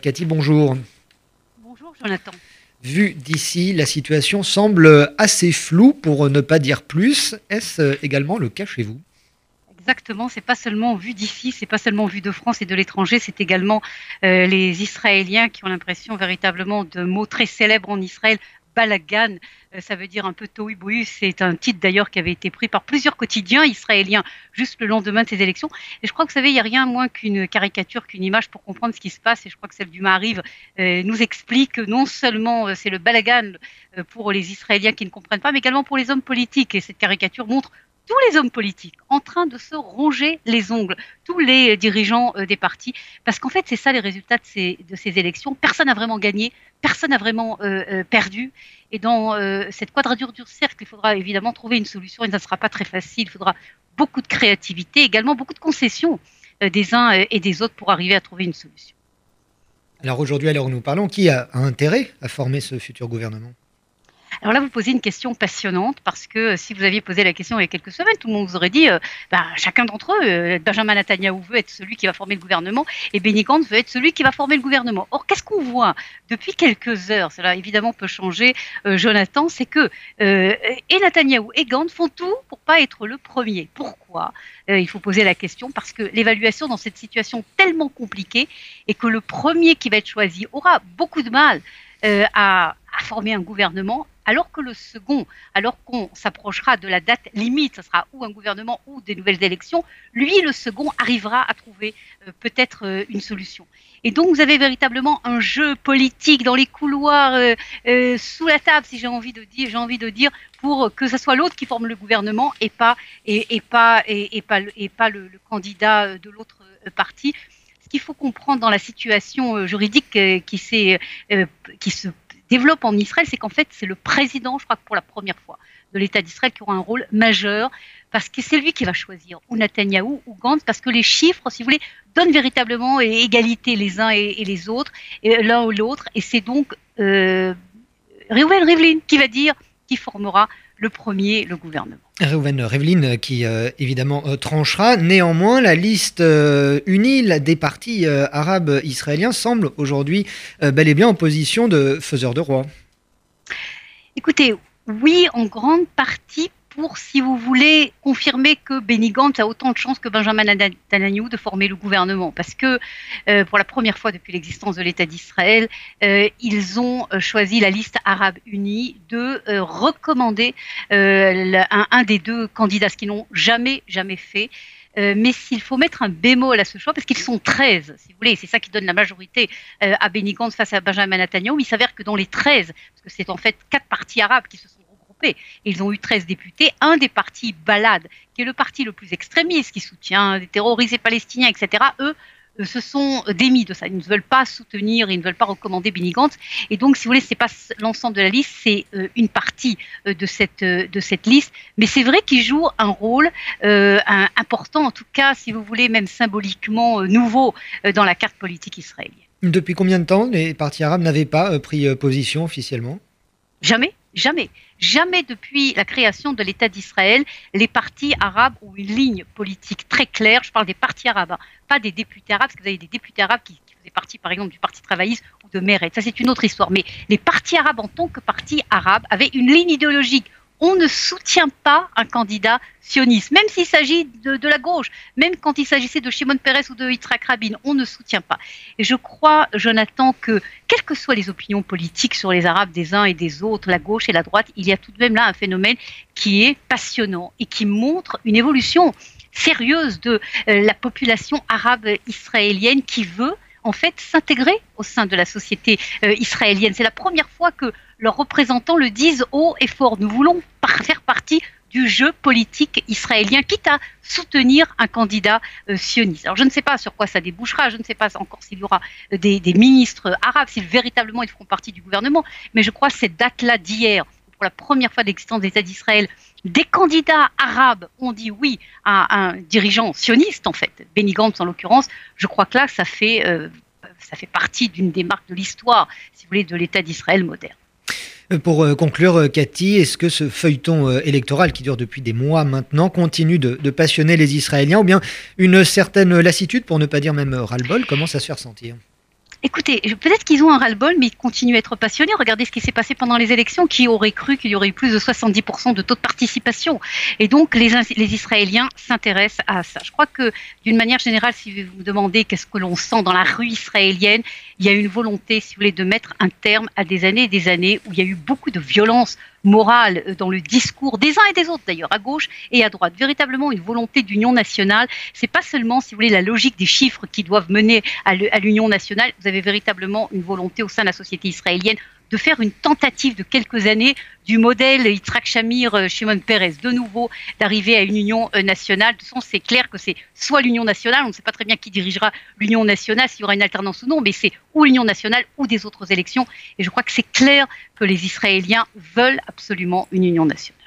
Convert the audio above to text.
Cathy, bonjour. Bonjour Jonathan. Vu d'ici, la situation semble assez floue pour ne pas dire plus. Est-ce également le cas chez vous? Exactement, c'est pas seulement vu d'ici, c'est pas seulement vu de France et de l'étranger, c'est également euh, les Israéliens qui ont l'impression véritablement de mots très célèbres en Israël, balagan, euh, ça veut dire un peu tohu C'est un titre d'ailleurs qui avait été pris par plusieurs quotidiens israéliens juste le lendemain de ces élections. Et je crois que vous savez, il n'y a rien moins qu'une caricature, qu'une image pour comprendre ce qui se passe. Et je crois que celle du Mariv euh, nous explique que non seulement euh, c'est le balagan pour les Israéliens qui ne comprennent pas, mais également pour les hommes politiques. Et cette caricature montre tous les hommes politiques en train de se ronger les ongles, tous les dirigeants des partis, parce qu'en fait, c'est ça les résultats de ces, élections. Personne n'a vraiment gagné, personne n'a vraiment perdu. Et dans euh, cette quadrature du cercle, il faudra évidemment trouver une solution et ça ne sera pas très facile. Il faudra beaucoup de créativité, également beaucoup de concessions euh, des uns euh, et des autres pour arriver à trouver une solution. Alors aujourd'hui, alors nous parlons, qui a intérêt à former ce futur gouvernement? Alors là, vous posez une question passionnante parce que euh, si vous aviez posé la question il y a quelques semaines, tout le monde vous aurait dit, euh, bah, chacun d'entre eux, euh, Benjamin Netanyahu veut être celui qui va former le gouvernement et Benny Gantz veut être celui qui va former le gouvernement. Or, qu'est-ce qu'on voit depuis quelques heures Cela évidemment peut changer, Jonathan, c'est que et Netanyahu et Gantz font tout pour pas être le premier. Pourquoi Il faut poser la question parce que l'évaluation dans cette situation tellement compliquée est que le premier qui va être choisi aura beaucoup de mal à, à former un gouvernement alors que le second, alors qu'on s'approchera de la date limite, ce sera ou un gouvernement ou des nouvelles élections, lui, le second, arrivera à trouver euh, peut-être euh, une solution. Et donc, vous avez véritablement un jeu politique dans les couloirs, euh, sous la table, si j'ai envie de dire, j'ai envie de dire, pour que ce soit l'autre qui forme le gouvernement et pas et, pas et, pas et pas le, candidat de l'autre parti. Ce qu'il faut comprendre dans la situation juridique qui, qui se développe en Israël, c'est qu'en fait, c'est le président, je crois que pour la première fois, de l'État d'Israël qui aura un rôle majeur, parce que c'est lui qui va choisir, ou Netanyahou, ou Gantz, parce que les chiffres, si vous voulez, donnent véritablement égalité les uns et, les autres, l'un ou l'autre, et c'est donc euh, Rivlin qui va dire qui formera le premier, le gouvernement. Reuven Rivlin qui euh, évidemment euh, tranchera. Néanmoins, la liste euh, unie des partis arabes israéliens semble aujourd'hui bel et bien en position de faiseur de roi. Écoutez, oui, en grande partie pour, si vous voulez, confirmer que Benny Gantz a autant de chances que Benjamin Netanyahu de former le gouvernement. Parce que euh, pour la première fois depuis l'existence de l'État d'Israël, euh, ils ont euh, choisi la liste arabe unie de recommander un, des deux candidats, ce qu'ils n'ont jamais, jamais fait. mais s'il faut mettre un bémol à ce choix, parce qu'ils sont 13, si vous voulez, c'est ça qui donne la majorité à Benny Gantz face à Benjamin Netanyahu, il s'avère que dans les 13, parce que c'est en fait quatre partis arabes qui se sont ils ont eu 13 députés. Un des partis Balad, qui est le parti le plus extrémiste, qui soutient des terrorisés palestiniens, etc., eux, euh, se sont démis de ça. Ils ne veulent pas soutenir, ils ne veulent pas recommander Benny Gantz. Et donc, si vous voulez, c'est pas l'ensemble de la liste, c'est euh, une partie euh, de cette de cette liste. Mais c'est vrai qu'ils jouent un rôle important, en tout cas, si vous voulez, même symboliquement nouveau dans la carte politique israélienne. Depuis combien de temps les partis arabes n'avaient pas pris position officiellement? Jamais, jamais. Jamais depuis la création de l'État d'Israël, les partis arabes ont une ligne politique très claire. Je parle des partis arabes, hein. pas des députés arabes, parce que vous avez des députés arabes qui, faisaient partie, par exemple, du Parti travailliste ou de Meret. Ça, c'est une autre histoire. Mais les partis arabes, en tant que partis arabes, avaient une ligne idéologique on ne soutient pas un candidat sioniste, même s'il s'agit de, la gauche, même quand il s'agissait de Shimon Peres ou de Yitzhak Rabin, on ne soutient pas. Et je crois, Jonathan, que quelles que soient les opinions politiques sur les Arabes des uns et des autres, la gauche et la droite, il y a tout de même là un phénomène qui est passionnant et qui montre une évolution sérieuse de euh, la population arabe israélienne qui veut en fait s'intégrer au sein de la société euh, israélienne. C'est la première fois que leurs représentants le disent haut et fort. Nous voulons faire partie du jeu politique israélien, quitte à soutenir un candidat euh, sioniste. Alors je ne sais pas sur quoi ça débouchera, je ne sais pas encore s'il y aura euh, des, ministres arabes, s'ils véritablement ils feront partie du gouvernement, mais je crois que cette date-là d'hier, pour la première fois de l'existence des États d'Israël, des candidats arabes ont dit oui à un dirigeant sioniste, en fait, Benny Gantz en l'occurrence, je crois que là, ça fait, euh, ça fait partie d'une des marques de l'histoire, si vous voulez, de l'État d'Israël moderne. Pour euh, conclure, euh, Cathy, est-ce que ce feuilleton euh, électoral qui dure depuis des mois maintenant continue de, passionner les Israéliens ou bien une certaine lassitude, pour ne pas dire même ras-le-bol, commence à se faire sentir Écoutez, peut-être qu'ils ont un ras-le-bol, mais ils continuent à être passionnés. Regardez ce qui s'est passé pendant les élections. Qui aurait cru qu'il y aurait eu plus de 70% de taux de participation? Et donc, les, Israéliens s'intéressent à ça. Je crois que, d'une manière générale, si vous me demandez qu'est-ce que l'on sent dans la rue israélienne, il y a une volonté, si vous voulez, de mettre un terme à des années et des années où il y a eu beaucoup de violence morale euh, dans le discours des uns et des autres d'ailleurs, à gauche et à droite. Véritablement une volonté d'union nationale. C'est pas seulement, si vous voulez, la logique des chiffres qui doivent mener à l'union nationale. Vous avez véritablement une volonté au sein de la société israélienne de faire une tentative de quelques années du modèle Yitzhak Shamir, euh, Shimon Peres, de nouveau d'arriver à une union euh, nationale. De toute façon, c'est clair que c'est soit l'union nationale, on ne sait pas très bien qui dirigera l'union nationale, s'il y aura une alternance ou non, mais c'est ou l'union nationale ou des autres élections. Et je crois que c'est clair que les Israéliens veulent absolument une union nationale.